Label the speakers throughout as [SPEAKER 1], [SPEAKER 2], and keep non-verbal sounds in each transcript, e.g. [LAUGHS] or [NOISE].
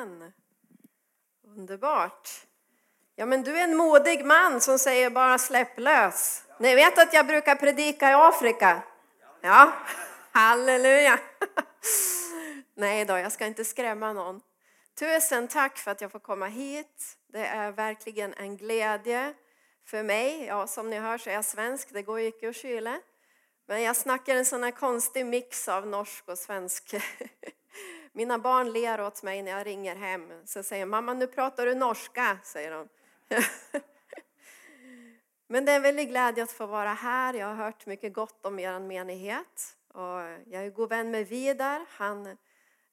[SPEAKER 1] Amen. Underbart. Ja, men du är en modig man som säger bara släpp lös. Ni vet att jag brukar predika i Afrika? Ja, [LAUGHS] halleluja. [LAUGHS] Nej då, jag ska inte skrämma någon. Tusen tack för att jag får komma hit. Det är verkligen en glädje för mig. Ja, som ni hör så är jag svensk, det går ju inte att kyla. Men jag snackar en sån här konstig mix av norsk och svensk. [LAUGHS] Mina barn ler åt mig när jag ringer hem. Så säger mamma nu pratar du norska, säger de. [LAUGHS] Men det är en väldig glädje att få vara här. Jag har hört mycket gott om er menighet. Och jag är god vän med Vidar. Han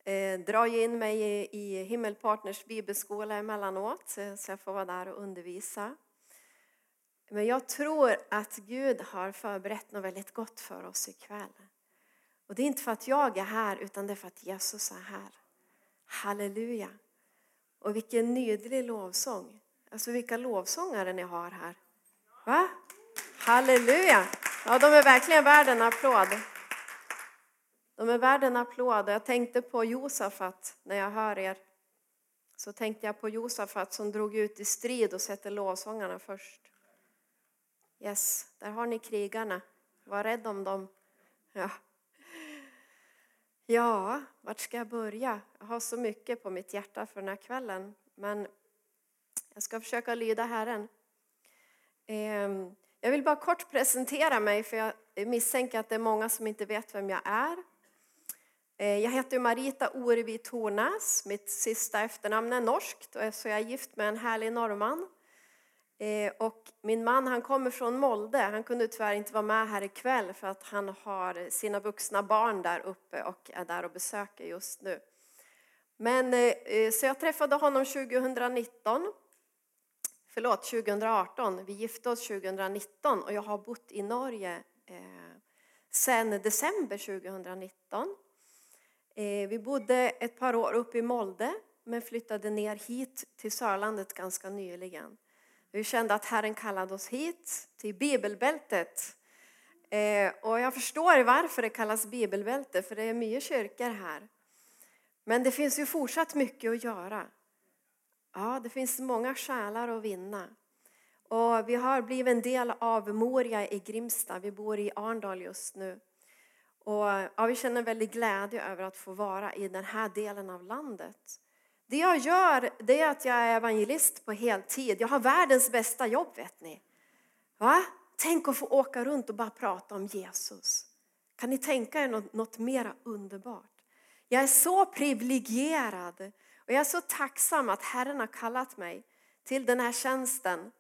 [SPEAKER 1] eh, drar in mig i, i Himmelpartners bibelskola emellanåt, eh, så jag får vara där och undervisa. Men jag tror att Gud har förberett något väldigt gott för oss ikväll. Och det är inte för att jag är här, utan det är för att Jesus är här. Halleluja! Och vilken nydlig lovsång. Alltså vilka lovsångare ni har här. Va? Halleluja! Ja, de är verkligen värda en applåd. De är värda en applåd. Jag tänkte på Josafat när jag hör er. Så tänkte jag på Josafat som drog ut i strid och sätter lovsångarna först. Yes, där har ni krigarna. Var rädd om dem. Ja ja, vart ska jag börja? Jag har så mycket på mitt hjärta för den här kvällen. Men jag ska försöka lyda Herren. Ehm, jag vill bara kort presentera mig för jag misstänker att det är många som inte vet vem jag är. Ehm, jag heter Marita Orevi Tornäs. Mitt sista efternamn är norskt så jag är gift med en härlig norrman. Eh, och min man han kommer från Molde. Han kunde tyvärr inte vara med här ikväll för att han har sina vuxna barn där uppe och är där och besöker just nu. Men, eh, så jag träffade honom 2019. Förlåt, 2018. Vi gifte oss 2019 och jag har bott i Norge eh, sedan december 2019. Vi bodde ett par år uppe i Molde men flyttade ner hit till Sörlandet ganska nyligen. Vi kände att Herren kallade oss hit till bibelbältet. Eh, och jag förstår varför det kallas bibelbälte, för det är mycket kyrkor här. Men det finns ju fortsatt mycket att göra. Ja, det finns många själar att vinna. Och vi har blivit en del av Moria i Grimsta. Vi bor i Arndal just nu. Och ja, vi känner väldigt glädje över att få vara i den här delen av landet. Det jag gör det är att jag är evangelist på heltid. Jag har världens bästa jobb vet ni. Va? Tänk att få åka runt och bara prata om Jesus. Kan ni tänka er något, något mera underbart? Jag är så privilegierad och jag är så tacksam att Herren har kallat mig till den här tjänsten.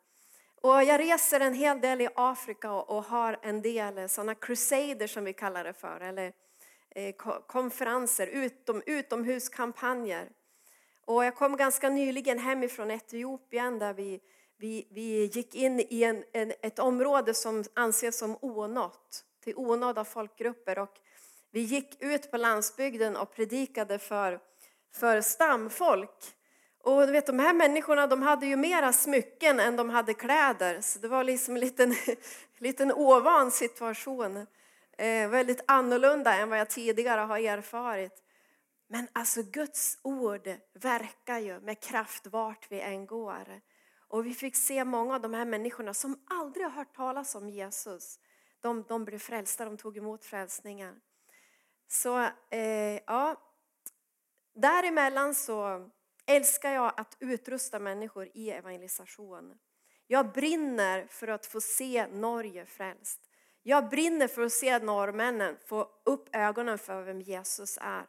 [SPEAKER 1] Och jag reser en hel del i Afrika och har en del eh, sådana crusader som vi kallar det för, eller eh, konferenser, utom, utomhuskampanjer. Och jag kom ganska nyligen hemifrån Etiopien där vi, vi, vi gick in i en, en, ett område som anses som onått, till onådda folkgrupper. Och vi gick ut på landsbygden och predikade för, för stamfolk. Och du vet, de här människorna de hade ju mera smycken än de hade kläder. Så det var liksom en liten, [LAUGHS] liten ovan situation. Eh, väldigt annorlunda än vad jag tidigare har erfarit. Men alltså Guds ord verkar ju med kraft vart vi än går. Och vi fick se många av de här människorna som aldrig har hört talas om Jesus. De, de blev frälsta, de tog emot frälsningen. Så eh, ja, däremellan så älskar jag att utrusta människor i evangelisation. Jag brinner för att få se Norge frälst. Jag brinner för att se norrmännen få upp ögonen för vem Jesus är.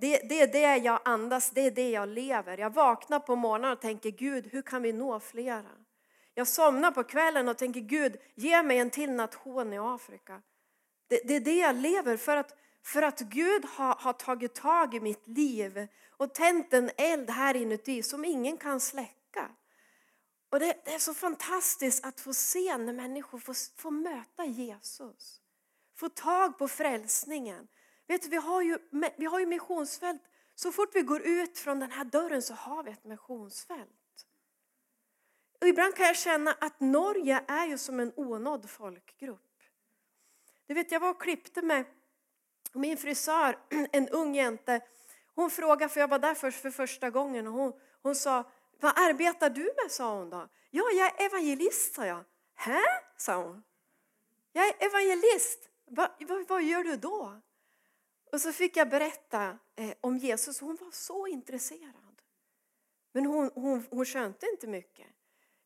[SPEAKER 1] Det, det, är det jag andas, det är det jag lever. Jag vaknar på morgonen och tänker Gud, hur kan vi nå flera? Jag somnar på kvällen och tänker Gud, ge mig en till nation i Afrika. Det, det är det jag lever för att, för att Gud har, har tagit tag i mitt liv och tänt en eld här inuti som ingen kan släcka. Och det, det är så fantastiskt att få se när människor får, får möta Jesus. Få tag på frälsningen. Vet du, vi, har ju, vi har ju missionsfält. Så fort vi går ut från den här dörren så har vi ett missionsfält. Och ibland kan jag känna att Norge är ju som en onådd folkgrupp. Du vet, jag var och klippte med min frisör, [CLEARS THROAT] en ung jente Hon frågade, för jag var där först för första gången, och hon, hon sa, vad arbetar du med? sa hon då. Ja, jag är evangelist, sa jag. Hä? sa hon. Jag är evangelist. Va, va, vad gör du då? Och så fick jag berätta eh, om Jesus. Hon var så intresserad. Men hon, hon, hon skönte inte mycket.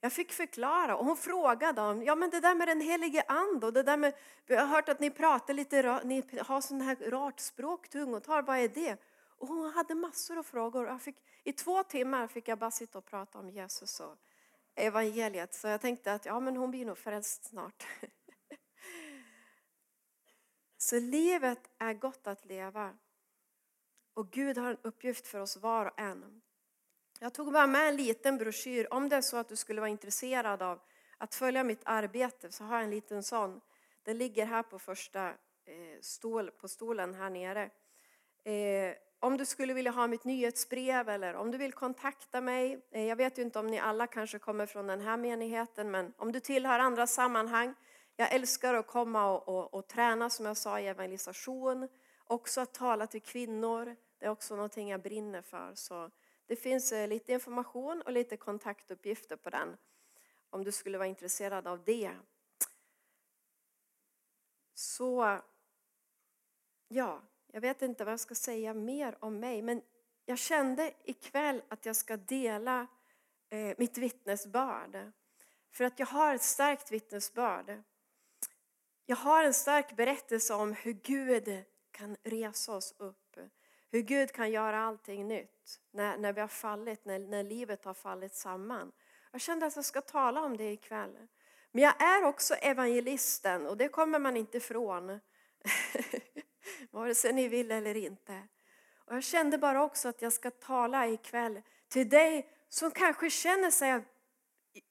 [SPEAKER 1] Jag fick förklara och hon frågade om ja, men det där med den helige ande och det där med, jag har hört att ni pratar lite, ni har sån här rart språk, tungotal, vad är det? Och hon hade massor av frågor. Jag fick, I två timmar fick jag bara sitta och prata om Jesus och evangeliet. Så jag tänkte att ja, men hon blir nog frälst snart. [LAUGHS] Så livet är gott att leva. Och Gud har en uppgift för oss var och en. Jag tog bara med en liten broschyr. Om det är så att du skulle vara intresserad av att följa mitt arbete så har jag en liten sån. Den ligger här på första eh, stol, på stolen här nere. Eh, om du skulle vilja ha mitt nyhetsbrev eller om du vill kontakta mig. Eh, jag vet ju inte om ni alla kanske kommer från den här menigheten men om du tillhör andra sammanhang. Jag älskar att komma och, och, och träna som jag sa i evangelisation. Också att tala till kvinnor. Det är också någonting jag brinner för. Så det finns eh, lite information och lite kontaktuppgifter på den om du skulle vara intresserad av det. Så, ja, jag vet inte vad jag ska säga mer om mig, men jag kände ikväll att jag ska dela eh, mitt vittnesbörd. För att jag har ett starkt vittnesbörd. Jag har en stark berättelse om hur Gud kan resa oss upp. Hur Gud kan göra allting nytt när, när vi har fallit, när, när livet har fallit samman. Jag kände att jag ska tala om det ikväll. Men jag är också evangelisten och det kommer man inte ifrån. [LAUGHS] Vare sig ni vill eller inte. Och jag kände bara också att jag ska tala ikväll till dig som kanske känner sig,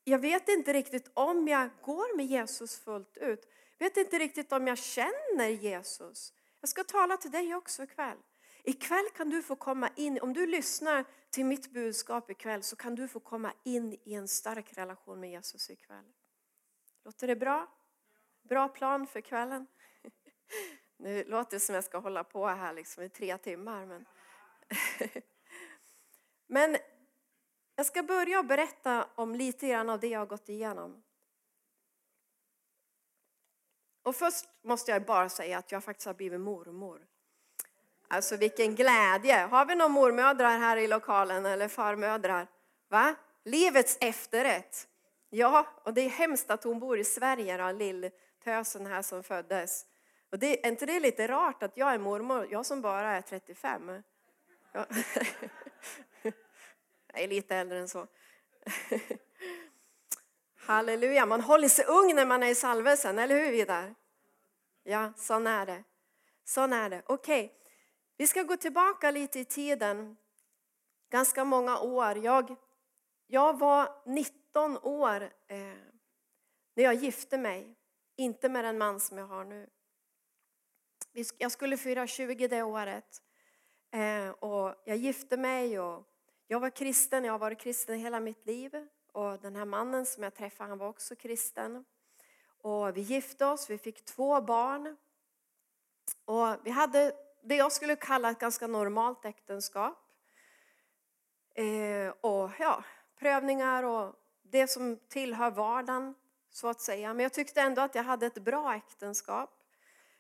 [SPEAKER 1] jag vet inte riktigt om jag går med Jesus fullt ut. Jag vet inte riktigt om jag känner Jesus. Jag ska tala till dig också ikväll. Ikväll kan du få komma in, om du lyssnar till mitt budskap ikväll så kan du få komma in i en stark relation med Jesus ikväll. Låter det bra? Bra plan för kvällen? [LAUGHS] Nu låter det som jag ska hålla på här liksom i tre timmar. Men, [LAUGHS] men jag ska börja berätta om lite grann av det jag har gått igenom. Och först måste jag bara säga att jag faktiskt har blivit mormor. Alltså vilken glädje! Har vi några mormödrar här i lokalen eller farmödrar? Va? Livets efterrätt. Ja, och det är hemskt att hon bor i Sverige då, lilltösen här som föddes. Och det, är inte det lite rart att jag är mormor, jag som bara är 35? Ja. [LAUGHS] Jag är lite äldre än så. [LAUGHS] Halleluja, man håller sig ung när man är i salvelsen, eller hur Vidar? Ja, sån är det. Sån är det. Okej, okay. vi ska gå tillbaka lite i tiden. Ganska många år. Jag, jag var 19 år eh, när jag gifte mig. Inte med den man som jag har nu. Jag skulle fira 20 det året. Eh, och jag gifte mig och jag var kristen. Jag har varit kristen hela mitt liv. Och den här mannen som jag träffade han var också kristen. Och vi gifte oss, vi fick två barn. Och vi hade det jag skulle kalla ett ganska normalt äktenskap. Eh, och ja, prövningar och det som tillhör vardagen så att säga. Men jag tyckte ändå att jag hade ett bra äktenskap.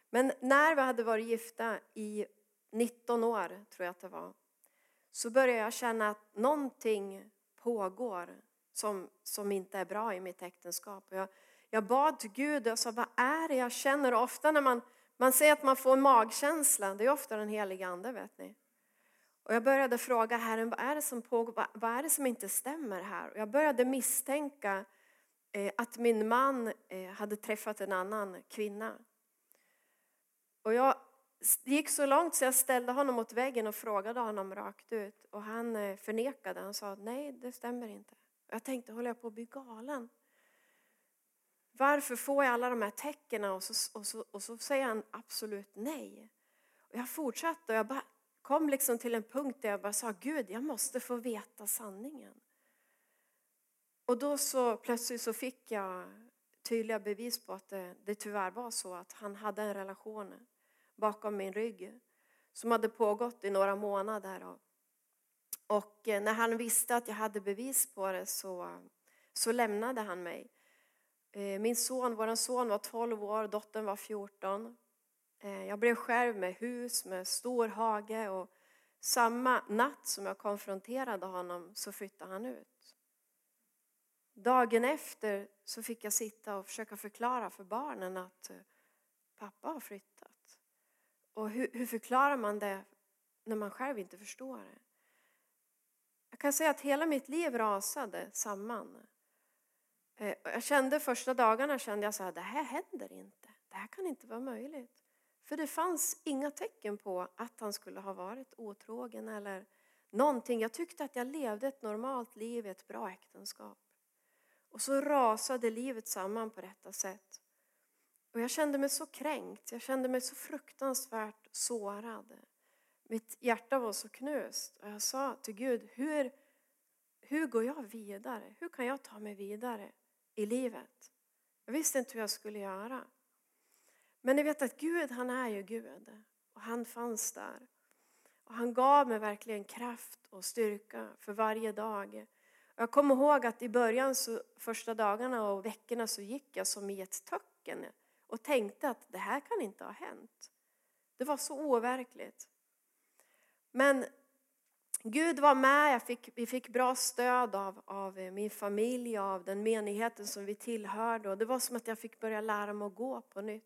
[SPEAKER 1] Men när vi hade varit gifta i 19 år, tror jag att det var, så började jag känna att någonting pågår som, som inte är bra i mitt äktenskap. Jag, jag bad till Gud och sa, vad är det jag känner? Och ofta när man, man säger att man får en magkänsla, det är ofta den heliga ande, vet ni. Och jag började fråga Herren, vad är det som pågår? Vad, vad är det som inte stämmer här? Och jag började misstänka eh, att min man eh, hade träffat en annan kvinna. Och jag gick så långt så jag ställde honom mot väggen och frågade honom rakt ut. Och han eh, förnekade. Han sa nej, det stämmer inte. Jag tänkte, håller jag på att bli galen? Varför får jag alla de här tecknen och så, och så, och så säger han absolut nej? Och jag fortsatte och jag bara kom liksom till en punkt där jag bara sa, Gud, jag måste få veta sanningen. Och då så plötsligt så fick jag tydliga bevis på att det, det tyvärr var så att han hade en relation bakom min rygg som hade pågått i några månader. Och och eh, när han visste att jag hade bevis på det så, så lämnade han mig. Eh, min son, vår son var 12 år, dottern var 14. Eh, jag blev själv med hus med stor hage och samma natt som jag konfronterade honom så flyttade han ut. Dagen efter så fick jag sitta och försöka förklara för barnen att pappa har flyttat. Och hur, hur förklarar man det när man själv inte förstår det? Jag kan säga att hela mitt liv rasade samman. Eh, jag kände första dagarna kände jag så här, det här händer inte. Det här kan inte vara möjligt. För det fanns inga tecken på att han skulle ha varit otrogen eller någonting. Jag tyckte att jag levde ett normalt liv i ett bra äktenskap. Och så rasade livet samman på detta sätt. Och jag kände mig så kränkt, jag kände mig så fruktansvärt sårad. Mitt hjärta var så knust och jag sa till Gud, hur, hur går jag vidare? Hur kan jag ta mig vidare i livet? Jag visste inte hur jag skulle göra. Men ni vet att Gud, han är ju Gud. Och han fanns där. Och han gav mig verkligen kraft och styrka för varje dag. Och jag kommer ihåg att i början, så, första dagarna och veckorna, så gick jag som i ett töcken och tänkte att det här kan inte ha hänt. Det var så overkligt. Men Gud var med, jag fick, vi fick bra stöd av, av min familj, av den menigheten som vi tillhörde. Och det var som att jag fick börja lära mig att gå på nytt.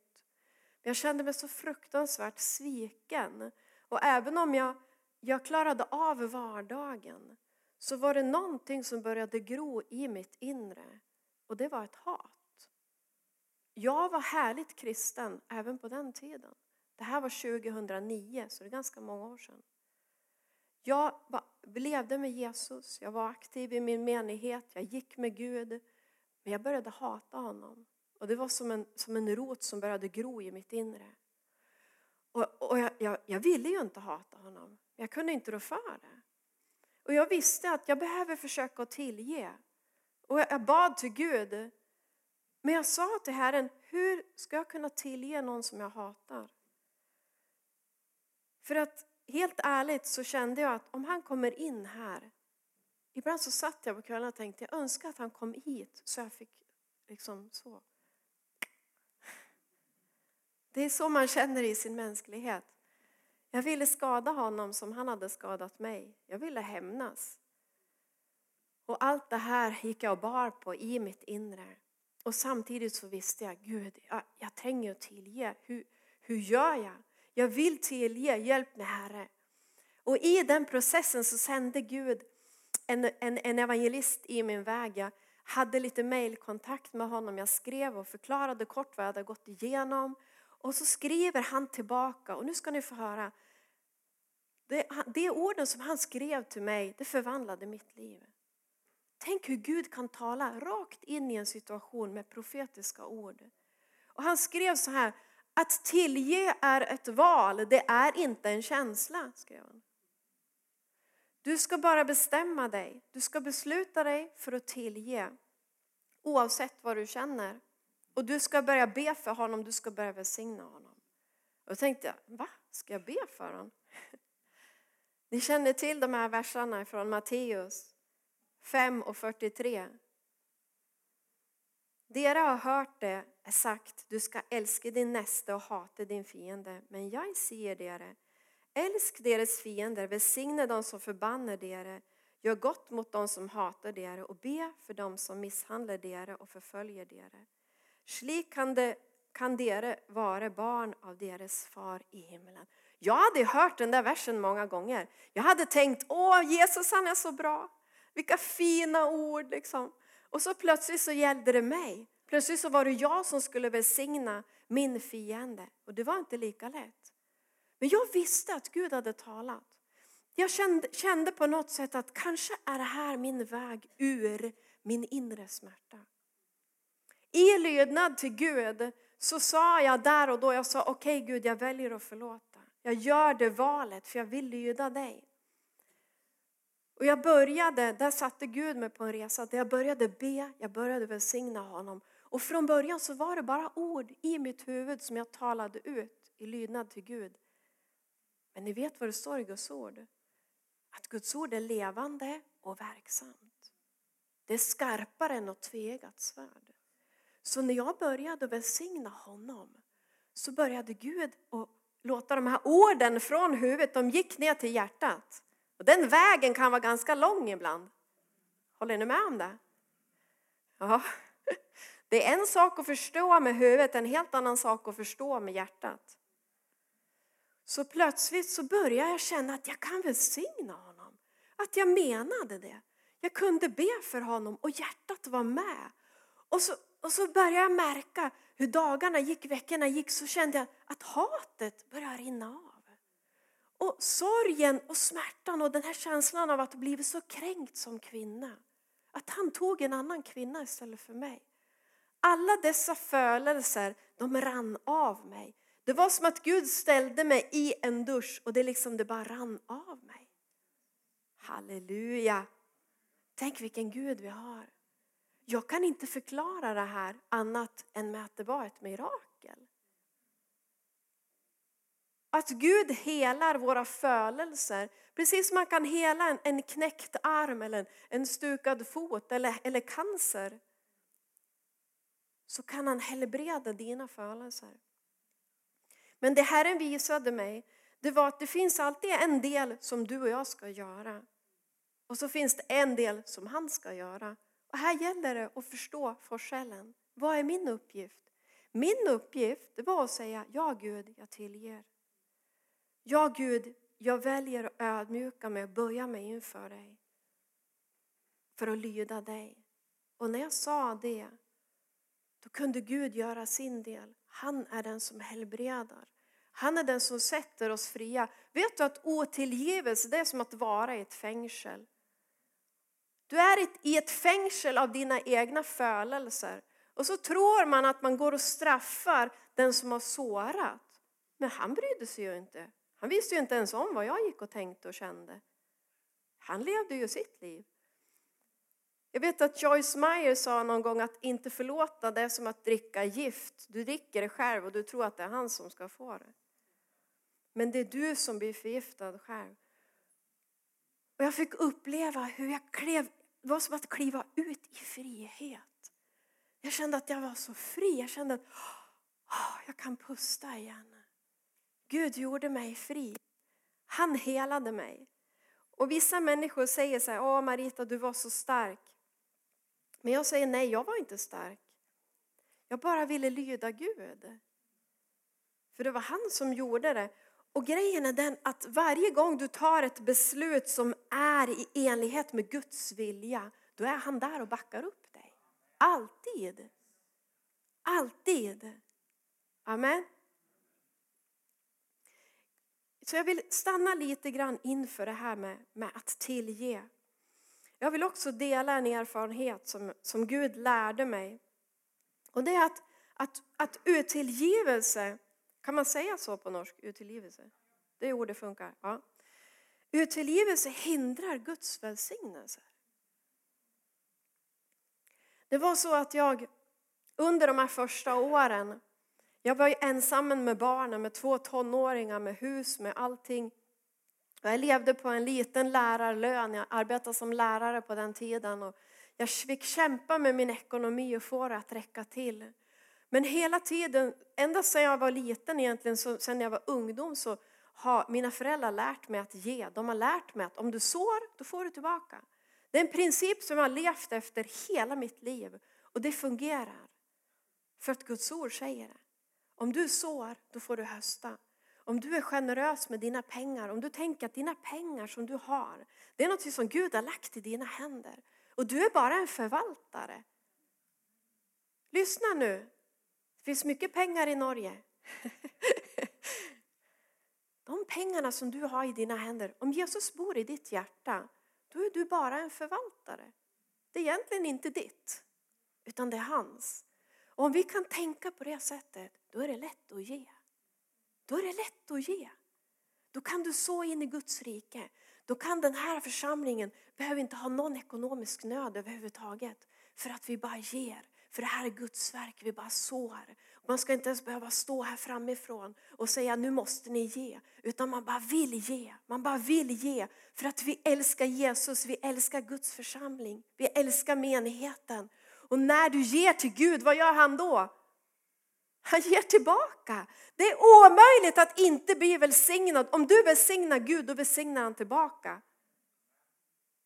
[SPEAKER 1] Jag kände mig så fruktansvärt sviken. Och även om jag, jag klarade av vardagen så var det någonting som började gro i mitt inre. Och det var ett hat. Jag var härligt kristen även på den tiden. Det här var 2009, så det är ganska många år sedan. Jag levde med Jesus, jag var aktiv i min menighet, jag gick med Gud. Men jag började hata honom. Och det var som en, som en rot som började gro i mitt inre. Och, och jag, jag, jag, ville ju inte hata honom, men jag kunde inte rå för det. Och jag visste att jag behöver försöka tillge. Och jag, jag bad till Gud. Men jag sa till Herren, hur ska jag kunna tillge någon som jag hatar? För att helt ärligt så kände jag att om han kommer in här. Ibland så satt jag på kvällen och tänkte jag önskar att han kom hit så jag fick liksom så. Det är så man känner i sin mänsklighet. Jag ville skada honom som han hade skadat mig. Jag ville hämnas. Och allt det här gick jag och bar på i mitt inre. Och samtidigt så visste jag, Gud, jag, jag tränger att tillge. Hur, hur gör jag? Jag vill tillge, hjälp mig Herre. Och i den processen så sände Gud en, en, en evangelist i min väg. Jag hade lite mailkontakt med honom. Jag skrev och förklarade kort vad jag hade gått igenom. Och så skriver han tillbaka och nu ska ni få höra. Det, det orden som han skrev till mig, det förvandlade mitt liv. Tänk hur Gud kan tala rakt in i en situation med profetiska ord. Och han skrev så här, att tillge är ett val, det är inte en känsla, skrev han. Du ska bara bestämma dig, du ska besluta dig för att tillge. Oavsett vad du känner. Och du ska börja be för honom, du ska börja välsigna honom. Och då tänkte jag, va? Ska jag be för honom? [LAUGHS] Ni känner till de här verserna från Matteus 5 och 43. Dera har hört det sagt, du ska älska din nästa och hata din fiende. Men jag säger dere, älsk deras fiender, välsigna dem som förbannar dere, gör gott mot dem som hatar dere och be för dem som misshandlar dere och förföljer dere. Slik kan, de kan dere vara barn av deras far i himlen. Jag hade hört den där versen många gånger. Jag hade tänkt, åh Jesus han är så bra. Vilka fina ord liksom. Och så plötsligt så gällde det mig. Plötsligt så var det jag som skulle välsigna min fiende. Och det var inte lika lätt. Men jag visste att Gud hade talat. Jag kände, kände på något sätt att kanske är det här min väg ur min inre smärta. I lydnad till Gud så sa jag där och då, jag sa okej okay, Gud jag väljer att förlåta. Jag gör det valet för jag vill lyda dig. Och jag började, där satte Gud mig på en resa där jag började be, jag började välsigna honom. Och från början så var det bara ord i mitt huvud som jag talade ut i lydnad till Gud. Men ni vet vad det står i Guds ord? Att Guds ord är levande och verksamt. Det är skarpare än något tvegat svärd. Så när jag började välsigna honom så började Gud att låta de här orden från huvudet, de gick ner till hjärtat. Och den vägen kan vara ganska lång ibland. Håller ni med om det? Ja. Det är en sak att förstå med huvudet, en helt annan sak att förstå med hjärtat. Så plötsligt så började jag känna att jag kan välsigna honom. Att jag menade det. Jag kunde be för honom och hjärtat var med. Och så, och så började jag märka hur dagarna gick, veckorna gick, så kände jag att hatet började rinna av. Och sorgen och smärtan och den här känslan av att bli så kränkt som kvinna. Att han tog en annan kvinna istället för mig. Alla dessa födelser, de rann av mig. Det var som att Gud ställde mig i en dusch och det liksom det bara rann av mig. Halleluja! Tänk vilken Gud vi har. Jag kan inte förklara det här annat än med att det var ett mirakel. Att Gud helar våra födelser, precis som man kan hela en, en knäckt arm eller en, en stukad fot eller, eller cancer. Så kan han helbreda dina födelser. Men det Herren visade mig, det var att det finns alltid en del som du och jag ska göra. Och så finns det en del som han ska göra. Och här gäller det att förstå forskellen. Vad är min uppgift? Min uppgift det var att säga, ja Gud, jag tillger. Ja Gud, jag väljer att ödmjuka mig och böja mig inför dig. För att lyda dig. Och när jag sa det, då kunde Gud göra sin del. Han är den som helbredar. Han är den som sätter oss fria. Vet du att otillgivelse det är som att vara i ett fängsel. Du är i ett fängsel av dina egna födelser. Och så tror man att man går och straffar den som har sårat. Men han brydde sig ju inte. Han visste ju inte ens om vad jag gick och tänkte och kände. Han levde ju sitt liv. Jag vet att Joyce Meyer sa någon gång att inte förlåta det är som att dricka gift. Du dricker det själv och du tror att det är han som ska få det. Men det är du som blir förgiftad själv. Och jag fick uppleva hur jag klev, det var som att kliva ut i frihet. Jag kände att jag var så fri. Jag kände att oh, jag kan pusta igen. Gud gjorde mig fri. Han helade mig. Och vissa människor säger så här, åh Marita du var så stark. Men jag säger nej, jag var inte stark. Jag bara ville lyda Gud. För det var han som gjorde det. Och grejen är den att varje gång du tar ett beslut som är i enlighet med Guds vilja, då är han där och backar upp dig. Alltid. Alltid. Amen. Så jag vill stanna lite grann inför det här med, med att tillge. Jag vill också dela en erfarenhet som, som Gud lärde mig. Och det är att, att, att utillgivelse, kan man säga så på norsk? Utillgivelse? Det ordet funkar. Ja. Utillgivelse hindrar Guds välsignelse. Det var så att jag under de här första åren, jag var ju ensam med barnen, med två tonåringar, med hus, med allting. Jag levde på en liten lärarlön, jag arbetade som lärare på den tiden. Och jag fick kämpa med min ekonomi och få det att räcka till. Men hela tiden, ända sedan jag var liten egentligen, så, sedan jag var ungdom så har mina föräldrar lärt mig att ge. De har lärt mig att om du sår, då får du tillbaka. Det är en princip som jag har levt efter hela mitt liv och det fungerar. För att Guds ord säger det. Om du sår, då får du hösta. Om du är generös med dina pengar, om du tänker att dina pengar som du har, det är något som Gud har lagt i dina händer. Och du är bara en förvaltare. Lyssna nu, det finns mycket pengar i Norge. [LAUGHS] De pengarna som du har i dina händer, om Jesus bor i ditt hjärta, då är du bara en förvaltare. Det är egentligen inte ditt, utan det är hans. Och om vi kan tänka på det sättet, då är det lätt att ge. Då är det lätt att ge. Då kan du så in i Guds rike. Då kan den här församlingen behöver inte ha någon ekonomisk nöd överhuvudtaget. För att vi bara ger. För det här är Guds verk, vi bara sår. Man ska inte ens behöva stå här framifrån och säga nu måste ni ge. Utan man bara vill ge. Man bara vill ge. För att vi älskar Jesus, vi älskar Guds församling. Vi älskar menigheten. Och när du ger till Gud, vad gör han då? Han ger tillbaka. Det är omöjligt att inte bli välsignad. Om du välsignar Gud, då välsignar han tillbaka.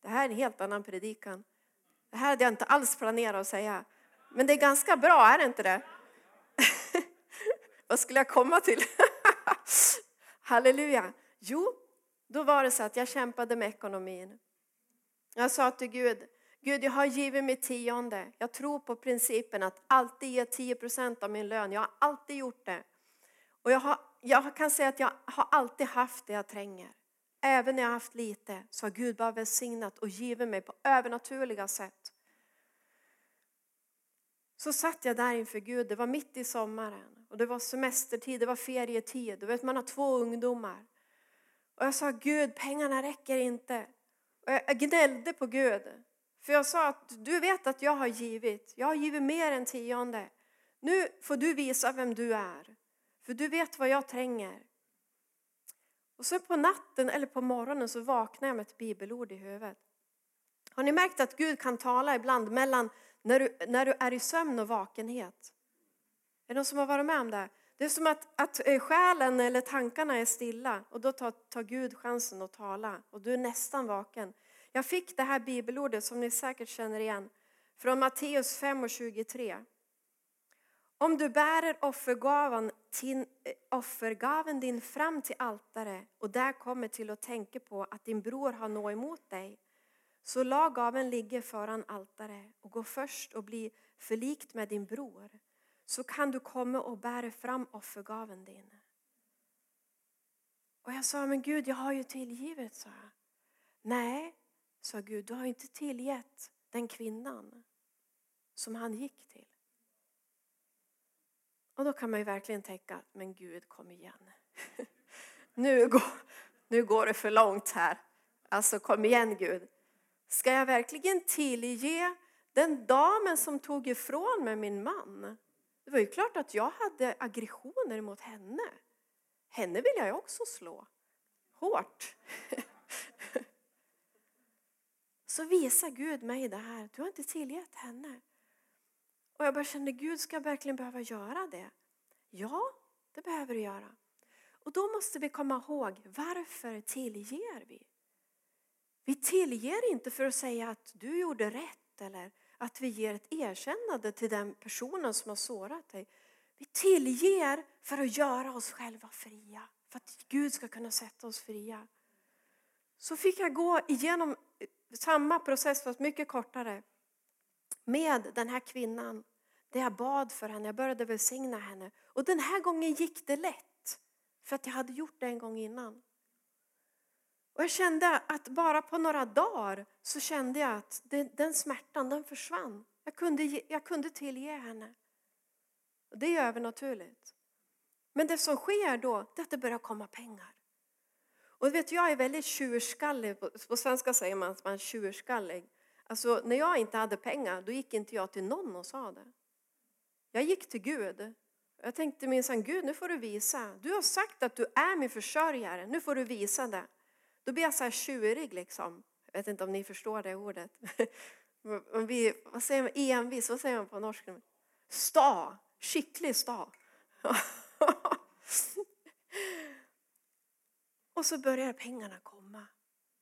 [SPEAKER 1] Det här är en helt annan predikan. Det här hade jag inte alls planerat att säga. Men det är ganska bra, är det inte det? [LAUGHS] Vad skulle jag komma till? [LAUGHS] Halleluja. Jo, då var det så att jag kämpade med ekonomin. Jag sa till Gud, Gud jag har givit mitt tionde. Jag tror på principen att alltid ge 10 av min lön. Jag har alltid gjort det. Och jag, har, jag kan säga att jag har alltid haft det jag tränger. Även när jag har haft lite så har Gud bara välsignat och givit mig på övernaturliga sätt. Så satt jag där inför Gud, det var mitt i sommaren och det var semestertid, det var ferietid. Du vet man har två ungdomar. Och jag sa Gud, pengarna räcker inte. Och jag gnällde på Gud. För jag sa att du vet att jag har givit. Jag har givit mer än tionde. Nu får du visa vem du är. För du vet vad jag tränger. Och så på natten eller på morgonen så vaknar jag med ett bibelord i huvudet. Har ni märkt att Gud kan tala ibland mellan när du, när du är i sömn och vakenhet? Är det någon som har varit med om det? Det är som att, att eh, själen eller tankarna är stilla och då tar, tar Gud chansen att tala och du är nästan vaken. Jag fick det här bibelordet som ni säkert känner igen från Matteus 5 och 23. Om du bärer offergaven, offergaven din fram till altare och där kommer till att tänka på att din bror har något emot dig, så lag gaven ligga föran altare och gå först och bli förlikt med din bror, så kan du komma och bära fram offergaven din. Och jag sa, men Gud, jag har ju tillgivit, sa jag. Nej, sa Gud, du har inte tillgett den kvinnan som han gick till. Och då kan man ju verkligen tänka, men Gud kom igen. [LAUGHS] nu, går, nu går det för långt här. Alltså kom igen Gud. Ska jag verkligen tillge den damen som tog ifrån mig min man? Det var ju klart att jag hade aggressioner mot henne. Henne vill jag ju också slå. Hårt. [LAUGHS] Så visar Gud mig det här. Du har inte tillgett henne. Och jag bara kände, Gud ska jag verkligen behöva göra det? Ja, det behöver du göra. Och då måste vi komma ihåg, varför tillger vi? Vi tillger inte för att säga att du gjorde rätt eller att vi ger ett erkännande till den personen som har sårat dig. Vi tillger för att göra oss själva fria, för att Gud ska kunna sätta oss fria. Så fick jag gå igenom samma process fast mycket kortare med den här kvinnan. Där jag bad för henne, jag började välsigna henne. Och den här gången gick det lätt. För att jag hade gjort det en gång innan. Och jag kände att bara på några dagar så kände jag att den smärtan den försvann. Jag kunde, jag kunde tillge henne. Och det är övernaturligt. Men det som sker då det är att det börjar komma pengar. Och vet, jag är väldigt tjurskallig. På, svenska säger man att man är tjurskallig. Alltså, när jag inte hade pengar då gick inte jag till någon och sa det. Jag gick till Gud. Jag tänkte minsann, Gud nu får du visa. Du har sagt att du är min försörjare, nu får du visa det. Då blir jag så här tjurig liksom. Jag vet inte om ni förstår det ordet. [LAUGHS] Vi, vad säger man? Envis, vad säger man på norska? Sta, skicklig sta. [LAUGHS] [LAUGHS] Och så börjar pengarna komma.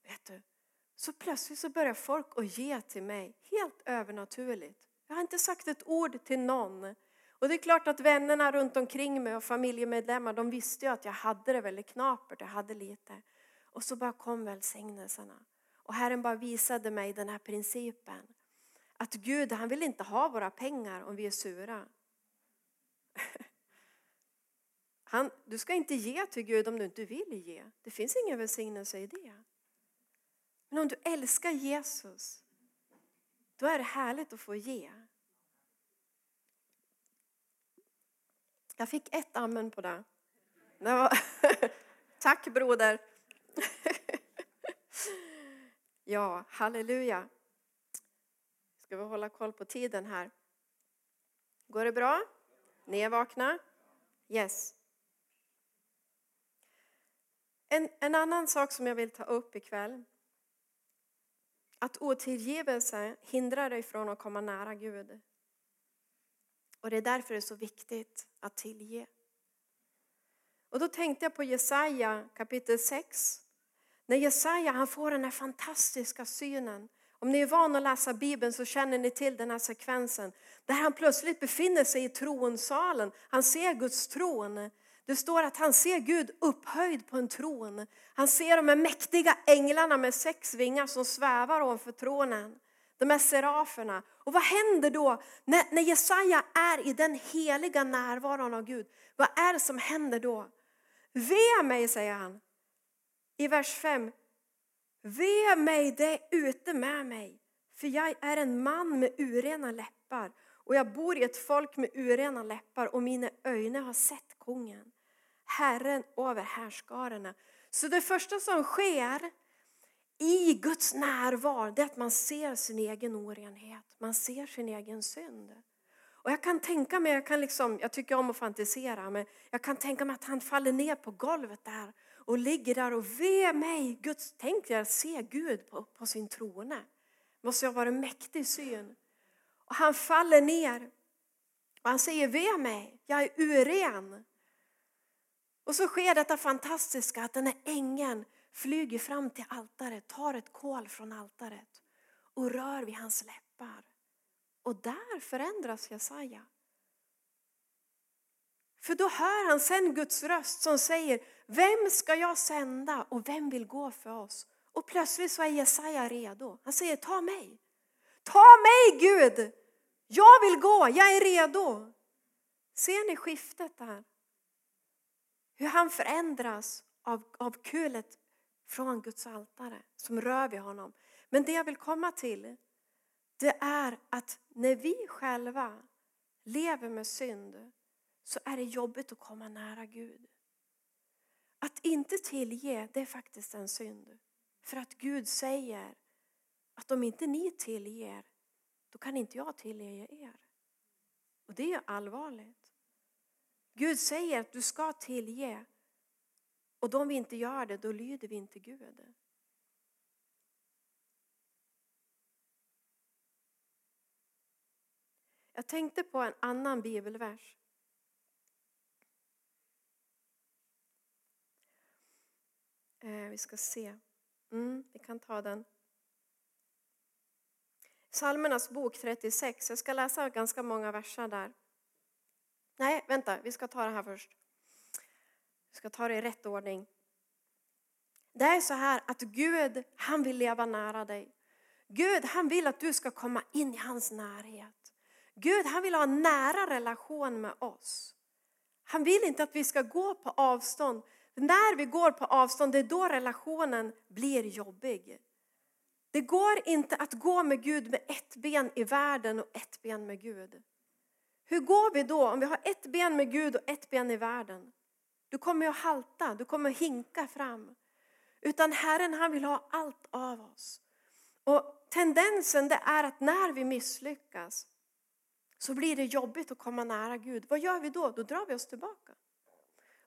[SPEAKER 1] Vet du? Så plötsligt så börjar folk att ge till mig, helt övernaturligt. Jag har inte sagt ett ord till någon. Och det är klart att vännerna runt omkring mig och familjemedlemmar, de visste ju att jag hade det väldigt knapert, jag hade lite. Och så bara kom välsignelserna. Och Herren bara visade mig den här principen. Att Gud, han vill inte ha våra pengar om vi är sura. [LAUGHS] Han, du ska inte ge till Gud om du inte vill ge. Det finns ingen välsignelse i det. Men om du älskar Jesus, då är det härligt att få ge. Jag fick ett amen på det. det var... [LAUGHS] Tack broder. [LAUGHS] ja, halleluja. Ska vi hålla koll på tiden här? Går det bra? Ni är vakna? Yes. En, en annan sak som jag vill ta upp ikväll. Att otillgivelse hindrar dig från att komma nära Gud. Och det är därför det är så viktigt att tillge. Och då tänkte jag på Jesaja kapitel 6. När Jesaja han får den här fantastiska synen. Om ni är vana att läsa Bibeln så känner ni till den här sekvensen. Där han plötsligt befinner sig i tronsalen. Han ser Guds tron. Det står att han ser Gud upphöjd på en tron. Han ser de här mäktiga änglarna med sex vingar som svävar ovanför tronen. De här seraferna. Och vad händer då när, när Jesaja är i den heliga närvaron av Gud? Vad är det som händer då? Ve mig, säger han i vers 5. Ve mig, det är ute med mig, för jag är en man med urena läppar och jag bor i ett folk med urena läppar och mina ögon har sett kungen, Herren över härskarorna. Så det första som sker i Guds närvaro är att man ser sin egen orenhet, man ser sin egen synd. Och jag kan tänka mig, jag, kan liksom, jag tycker om att fantisera, men jag kan tänka mig att han faller ner på golvet där och ligger där och ve mig. Guds, tänk er att se Gud på, på sin trone. måste ha varit en mäktig syn. Och han faller ner och han säger ve mig, jag är uren. Och så sker detta fantastiska att den här ängeln flyger fram till altaret, tar ett kol från altaret och rör vid hans läppar. Och där förändras Jesaja. För då hör han sen Guds röst som säger, vem ska jag sända och vem vill gå för oss? Och plötsligt så är Jesaja redo. Han säger, ta mig. Ta mig Gud! Jag vill gå, jag är redo. Ser ni skiftet där? Hur han förändras av, av kulet från Guds altare som rör vid honom. Men det jag vill komma till, det är att när vi själva lever med synd så är det jobbigt att komma nära Gud. Att inte tillge, det är faktiskt en synd. För att Gud säger att om inte ni tillger, då kan inte jag tillge er. Och det är allvarligt. Gud säger att du ska tillge. Och om vi inte gör det, då lyder vi inte Gud. Jag tänkte på en annan bibelvers. Eh, vi ska se. Mm, vi kan ta den. Salmernas bok 36. Jag ska läsa ganska många verser där. Nej, vänta, vi ska ta det här först. Vi ska ta det i rätt ordning. Det är så här att Gud, han vill leva nära dig. Gud, han vill att du ska komma in i hans närhet. Gud, han vill ha en nära relation med oss. Han vill inte att vi ska gå på avstånd. När vi går på avstånd, det är då relationen blir jobbig. Det går inte att gå med Gud med ett ben i världen och ett ben med Gud. Hur går vi då om vi har ett ben med Gud och ett ben i världen? Du kommer att halta, du kommer att hinka fram. Utan Herren han vill ha allt av oss. Och tendensen det är att när vi misslyckas så blir det jobbigt att komma nära Gud. Vad gör vi då? Då drar vi oss tillbaka.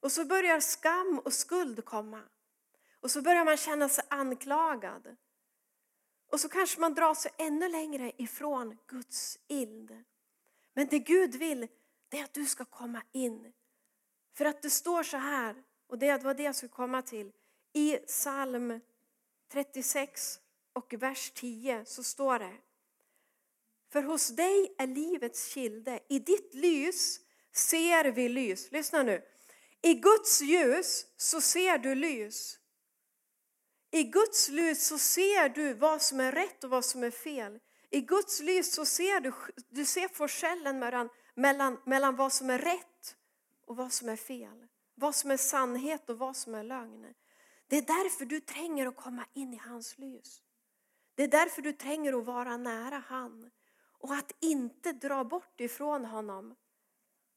[SPEAKER 1] Och så börjar skam och skuld komma. Och så börjar man känna sig anklagad. Och så kanske man drar sig ännu längre ifrån Guds ild. Men det Gud vill, det är att du ska komma in. För att det står så här, och det var det jag skulle komma till. I psalm 36 och vers 10 så står det. För hos dig är livets kilde, i ditt lys ser vi lys. Lyssna nu. I Guds ljus så ser du lys. I Guds ljus så ser du vad som är rätt och vad som är fel. I Guds lys så ser du, du ser forskellen mellan, mellan, mellan vad som är rätt och vad som är fel. Vad som är sannhet och vad som är lögn. Det är därför du tränger att komma in i hans lys. Det är därför du tränger att vara nära han. Och att inte dra bort ifrån honom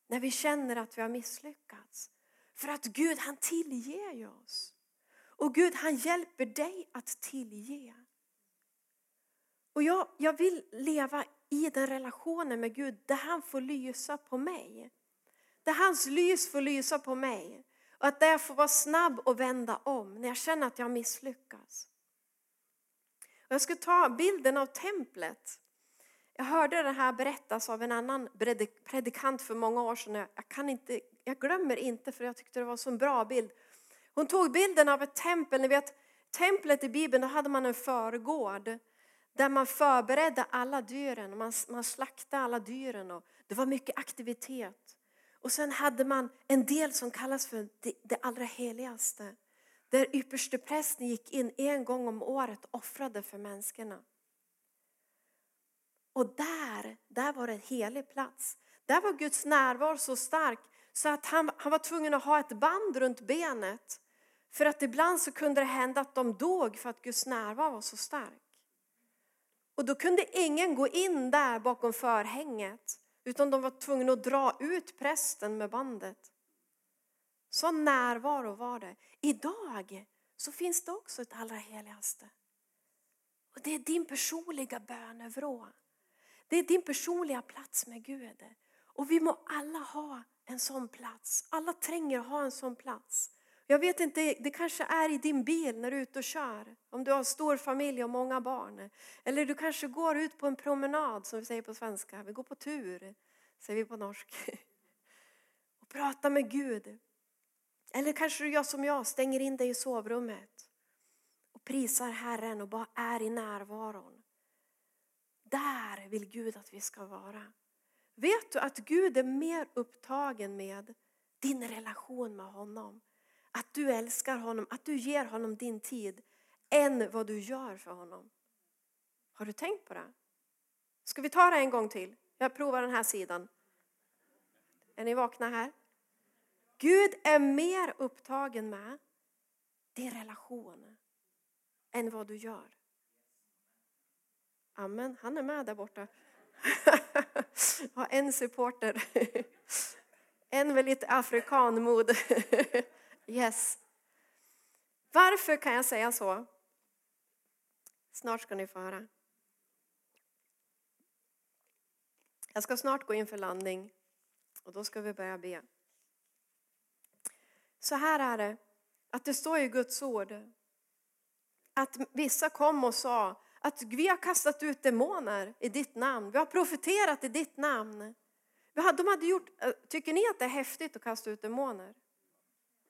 [SPEAKER 1] när vi känner att vi har misslyckats. För att Gud han tillger oss. Och Gud han hjälper dig att tillge. Och jag, jag vill leva i den relationen med Gud där han får lysa på mig. där hans lys får lysa på mig. Och att jag får vara snabb och vända om när jag känner att jag misslyckas. Och jag ska ta bilden av templet. Jag hörde det här berättas av en annan predikant för många år sedan. Jag, kan inte, jag glömmer inte för jag tyckte det var en så bra bild. Hon tog bilden av ett tempel. Ni vet, templet i Bibeln, då hade man en förgård där man förberedde alla dyren. Man, man slaktade alla dyren och det var mycket aktivitet. Och sen hade man en del som kallas för det, det allra heligaste. Där ypperste prästen gick in en gång om året och offrade för människorna. Och där, där var det en helig plats. Där var Guds närvaro så stark så att han, han var tvungen att ha ett band runt benet. För att ibland så kunde det hända att de dog för att Guds närvaro var så stark. Och då kunde ingen gå in där bakom förhänget. Utan de var tvungna att dra ut prästen med bandet. Så närvaro var det. Idag så finns det också ett allra heligaste. Och det är din personliga bönevrå. Det är din personliga plats med Gud. Och vi må alla ha en sån plats. Alla tränger att ha en sån plats. Jag vet inte, det kanske är i din bil när du är ute och kör. Om du har stor familj och många barn. Eller du kanske går ut på en promenad som vi säger på svenska. Vi går på tur, säger vi på norsk. [LAUGHS] Och pratar med Gud. Eller kanske du gör som jag, stänger in dig i sovrummet. Och prisar Herren och bara är i närvaron. Där vill Gud att vi ska vara. Vet du att Gud är mer upptagen med din relation med honom? Att du älskar honom, att du ger honom din tid än vad du gör för honom. Har du tänkt på det? Ska vi ta det en gång till? Jag provar den här sidan. Är ni vakna här? Gud är mer upptagen med din relation än vad du gör. Amen, han är med där borta. [LAUGHS] har en supporter. [LAUGHS] En med lite afrikanmod. [LAUGHS] Yes. Varför kan jag säga så? Snart ska ni få höra. Jag ska snart gå in för landning och då ska vi börja be. Så här är det, att det står i Guds ord att vissa kom och sa att vi har kastat ut demoner i ditt namn. Vi har profeterat i ditt namn. De hade gjort, tycker ni att det är häftigt att kasta ut demoner?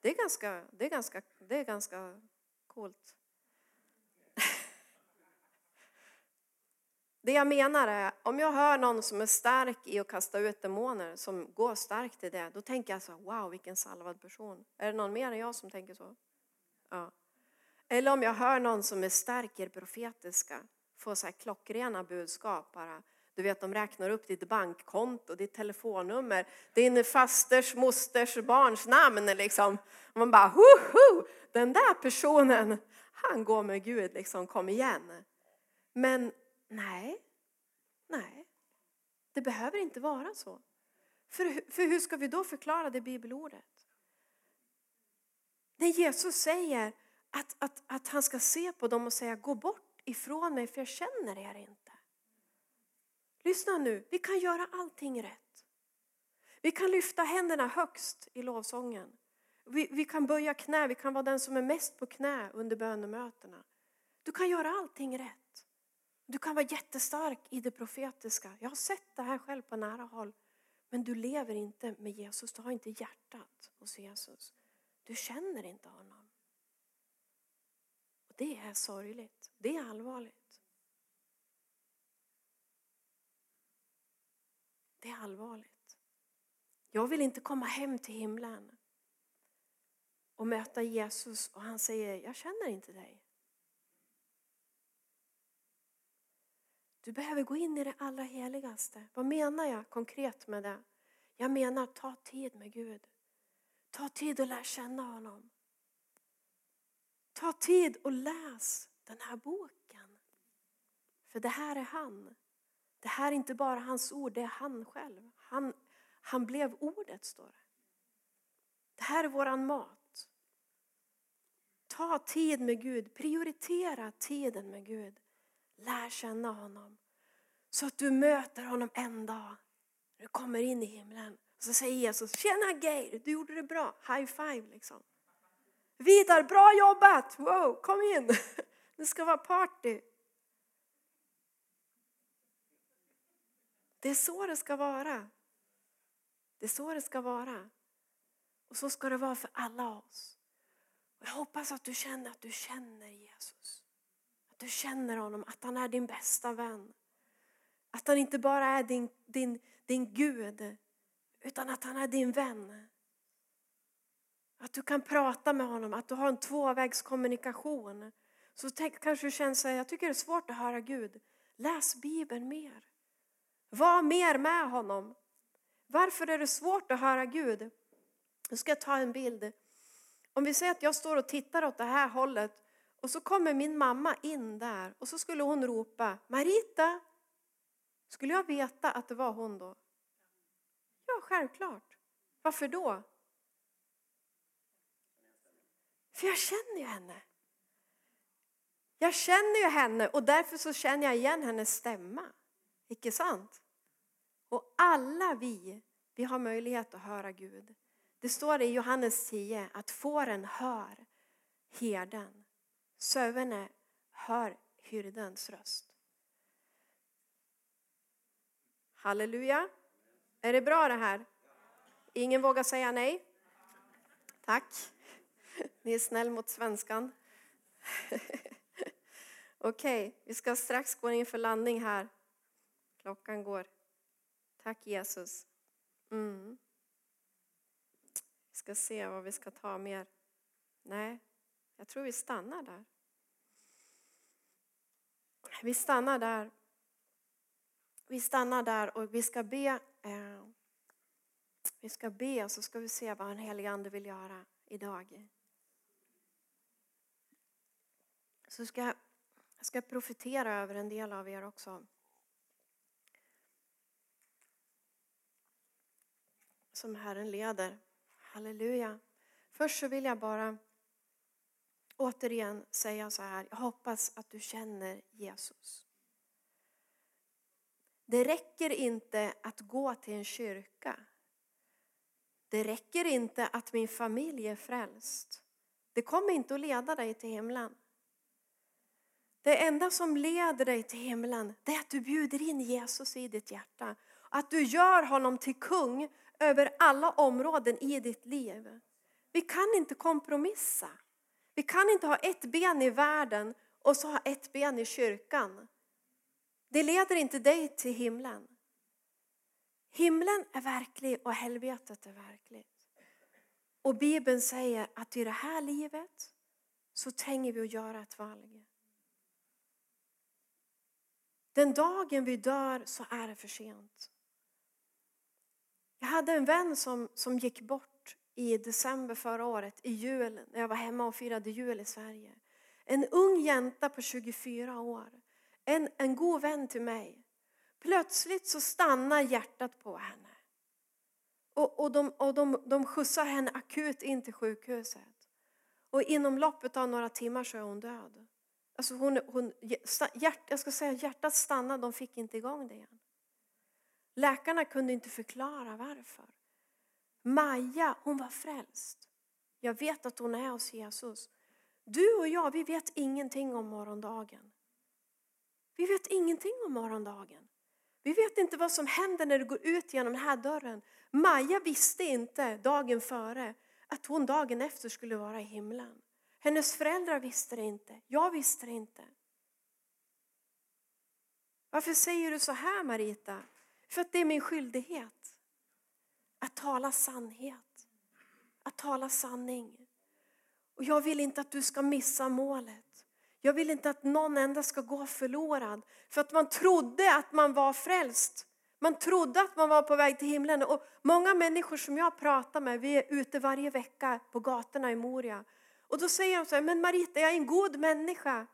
[SPEAKER 1] Det är ganska, det är ganska, det är ganska coolt. [LAUGHS] Det jag menar är, om jag hör någon som är stark i att kasta ut demoner, som går starkt i det, då tänker jag så wow vilken salvad person. Är det någon mer än jag som tänker så? Ja. Eller om jag hör någon som är stark i det profetiska, får så här klockrena budskap bara. Du vet, de räknar upp ditt bankkonto, ditt telefonnummer, din fasters, mosters, barns namn. Liksom. Och man bara, hoho, den där personen, han går med Gud, liksom, kom igen. Men nej, nej, det behöver inte vara så. För, för hur ska vi då förklara det bibelordet? När Jesus säger att, att, att han ska se på dem och säga, gå bort ifrån mig för jag känner er inte. Lyssna nu, vi kan göra allting rätt. Vi kan lyfta händerna högst i lovsången. Vi, vi kan böja knä, vi kan vara den som är mest på knä under bönemötena. Du kan göra allting rätt. Du kan vara jättestark i det profetiska. Jag har sett det här själv på nära håll. Men du lever inte med Jesus, du har inte hjärtat hos Jesus. Du känner inte honom. Och Det är sorgligt, det är allvarligt. Det är allvarligt. Jag vill inte komma hem till himlen och möta Jesus och han säger, jag känner inte dig. Du behöver gå in i det allra heligaste. Vad menar jag konkret med det? Jag menar ta tid med Gud. Ta tid och lär känna honom. Ta tid och läs den här boken. För det här är han. Det här är inte bara hans ord, det är han själv. Han, han blev ordet, står det. Det här är våran mat. Ta tid med Gud, prioritera tiden med Gud. Lär känna honom. Så att du möter honom en dag. När du kommer in i himlen Så säger Jesus, tjena Geir, du gjorde det bra, high five liksom. Vidar, bra jobbat, wow, kom in, [LAUGHS] det ska vara party. Det är så det ska vara. Det är så det ska vara. Och så ska det vara för alla oss. Och jag hoppas att du känner att du känner Jesus. Att du känner honom, att han är din bästa vän. Att han inte bara är din, din, din Gud, utan att han är din vän. Att du kan prata med honom, att du har en tvåvägskommunikation. Så tänk, kanske du känner att jag tycker det är svårt att höra Gud. Läs Bibeln mer. Var mer med honom. Varför är det svårt att höra Gud? Nu ska jag ta en bild. Om vi säger att jag står och tittar åt det här hållet och så kommer min mamma in där och så skulle hon ropa Marita. Skulle jag veta att det var hon då? Ja, självklart. Varför då? För jag känner ju henne. Jag känner ju henne och därför så känner jag igen hennes stämma. Icke sant? Och alla vi, vi har möjlighet att höra Gud. Det står i Johannes 10 att fåren hör herden. Sövene hör hyrdens röst. Halleluja. Är det bra det här? Ingen vågar säga nej? Tack. Ni är snäll mot svenskan. [LAUGHS] Okej, okay, vi ska strax gå in för landning här. Klockan går. Tack Jesus. Mm. Vi ska se vad vi ska ta mer. Nej, jag tror vi stannar där. Vi stannar där. Vi stannar där och vi ska be. Eh, vi ska be och så ska vi se vad den helige Ande vill göra idag. Så ska jag ska profetera över en del av er också. Som Herren leder. Halleluja. Först så vill jag bara återigen säga så här. Jag hoppas att du känner Jesus. Det räcker inte att gå till en kyrka. Det räcker inte att min familj är frälst. Det kommer inte att leda dig till himlen. Det enda som leder dig till himlen det är att du bjuder in Jesus i ditt hjärta. Att du gör honom till kung över alla områden i ditt liv. Vi kan inte kompromissa. Vi kan inte ha ett ben i världen och så ha ett ben i kyrkan. Det leder inte dig till himlen. Himlen är verklig och helvetet är verkligt. Och Bibeln säger att i det här livet så tänker vi att göra ett val. Den dagen vi dör så är det för sent. Jag hade en vän som, som gick bort i december förra året, i jul, när jag var hemma och firade jul i Sverige. En ung jänta på 24 år, en, en god vän till mig. Plötsligt så stannar hjärtat på henne. Och, och, de, och de, de skjutsar henne akut in till sjukhuset. Och inom loppet av några timmar så är hon död. Alltså hon, hon, hjärt, jag ska säga hjärtat stannade, de fick inte igång det igen. Läkarna kunde inte förklara varför. Maja, hon var frälst. Jag vet att hon är hos Jesus. Du och jag, vi vet ingenting om morgondagen. Vi vet ingenting om morgondagen. Vi vet inte vad som händer när du går ut genom den här dörren. Maja visste inte dagen före att hon dagen efter skulle vara i himlen. Hennes föräldrar visste det inte. Jag visste det inte. Varför säger du så här Marita? För att det är min skyldighet. Att tala sannhet. Att tala sanning. Och jag vill inte att du ska missa målet. Jag vill inte att någon enda ska gå förlorad. För att man trodde att man var frälst. Man trodde att man var på väg till himlen. Och många människor som jag pratar med, vi är ute varje vecka på gatorna i Moria. Och då säger de så här, men Marita jag är en god människa.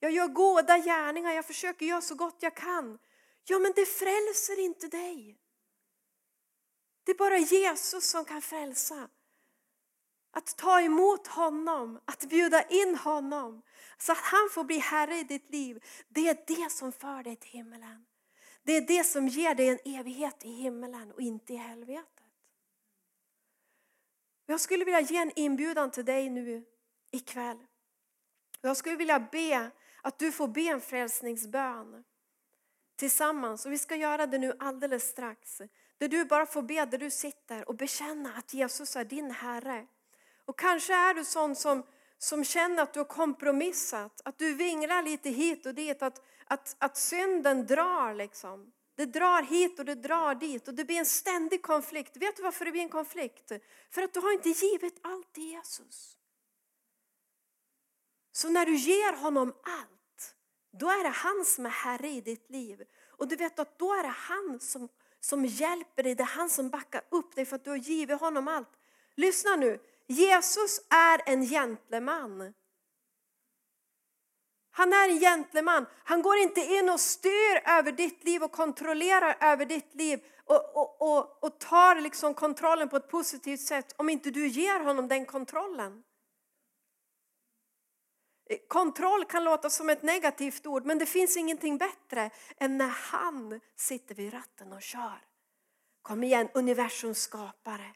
[SPEAKER 1] Jag gör goda gärningar, jag försöker göra så gott jag kan. Ja, men det frälser inte dig. Det är bara Jesus som kan frälsa. Att ta emot honom, att bjuda in honom så att han får bli Herre i ditt liv. Det är det som för dig till himmelen. Det är det som ger dig en evighet i himmelen och inte i helvetet. Jag skulle vilja ge en inbjudan till dig nu ikväll. Jag skulle vilja be att du får be en frälsningsbön tillsammans. Och vi ska göra det nu alldeles strax. Där du bara får be där du sitter och bekänna att Jesus är din Herre. Och kanske är du sån som, som känner att du har kompromissat, att du vinglar lite hit och dit, att, att, att synden drar liksom. Det drar hit och det drar dit och det blir en ständig konflikt. Vet du varför det blir en konflikt? För att du har inte givit allt till Jesus. Så när du ger honom allt, då är det han som är Herre i ditt liv. Och du vet att då är det han som, som hjälper dig, det är han som backar upp dig för att du har givit honom allt. Lyssna nu, Jesus är en gentleman. Han är en gentleman. Han går inte in och styr över ditt liv och kontrollerar över ditt liv och, och, och, och tar liksom kontrollen på ett positivt sätt om inte du ger honom den kontrollen. Kontroll kan låta som ett negativt ord, men det finns ingenting bättre än när han sitter vid ratten och kör. Kom igen, universums skapare.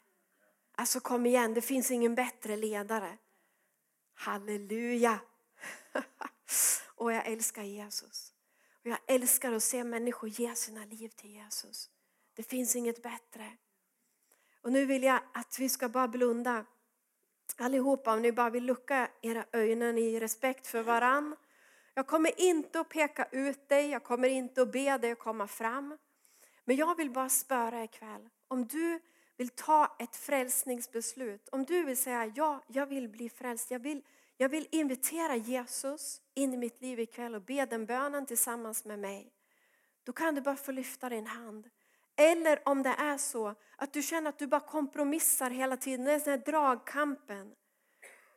[SPEAKER 1] Alltså kom igen, det finns ingen bättre ledare. Halleluja! [LAUGHS] Och jag älskar Jesus. Och jag älskar att se människor ge sina liv till Jesus. Det finns inget bättre. Och nu vill jag att vi ska bara blunda allihopa om ni bara vill lucka era ögon i respekt för varann. Jag kommer inte att peka ut dig, jag kommer inte att be dig att komma fram. Men jag vill bara spöra ikväll. Om du vill ta ett frälsningsbeslut, om du vill säga ja, jag vill bli frälst, jag vill, jag vill invitera Jesus in i mitt liv ikväll och be den bönen tillsammans med mig. Då kan du bara få lyfta din hand. Eller om det är så att du känner att du bara kompromissar hela tiden, det är den här dragkampen.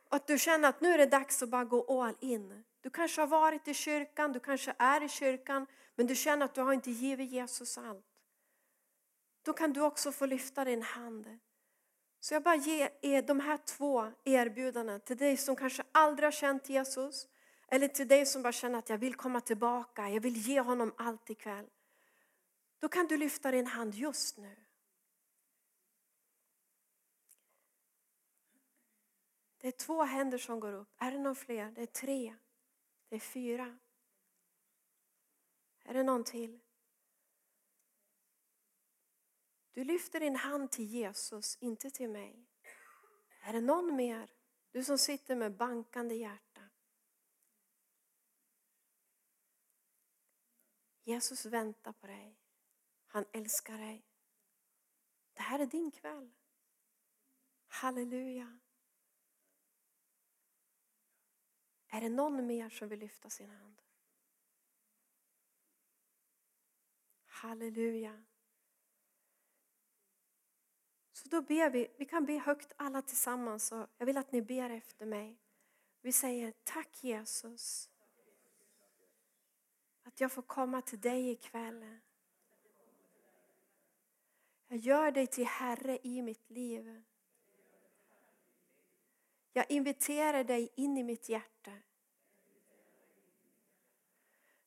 [SPEAKER 1] Och att du känner att nu är det dags att bara gå all in. Du kanske har varit i kyrkan, du kanske är i kyrkan, men du känner att du har inte givit Jesus allt. Då kan du också få lyfta din hand. Så jag bara ger de här två erbjudandena till dig som kanske aldrig har känt Jesus, eller till dig som bara känner att jag vill komma tillbaka, jag vill ge honom allt ikväll. Då kan du lyfta din hand just nu. Det är två händer som går upp. Är det någon fler? Det är tre. Det är fyra. Är det någon till? Du lyfter din hand till Jesus, inte till mig. Är det någon mer? Du som sitter med bankande hjärta. Jesus väntar på dig. Han älskar dig. Det här är din kväll. Halleluja. Är det någon mer som vill lyfta sin hand? Halleluja. Så då ber vi, vi kan be högt alla tillsammans och jag vill att ni ber efter mig. Vi säger tack Jesus. Att jag får komma till dig ikväll. Jag gör dig till Herre i mitt liv. Jag inviterar dig in i mitt hjärta.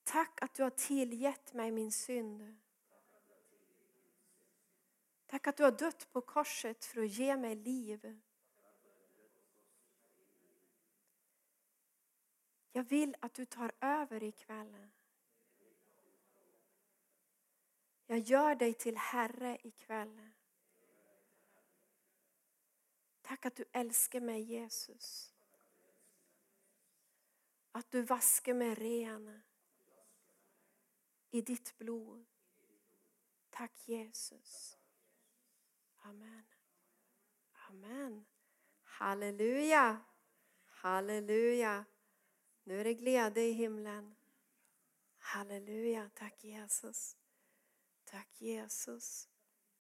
[SPEAKER 1] Tack att du har tillgett mig min synd. Tack att du har dött på korset för att ge mig liv. Jag vill att du tar över ikväll. Jag gör dig till Herre ikväll. Tack att du älskar mig Jesus. Att du vaskar mig ren i ditt blod. Tack Jesus. Amen. Amen. Halleluja. Halleluja. Nu är det glädje i himlen. Halleluja. Tack Jesus. Tack Jesus.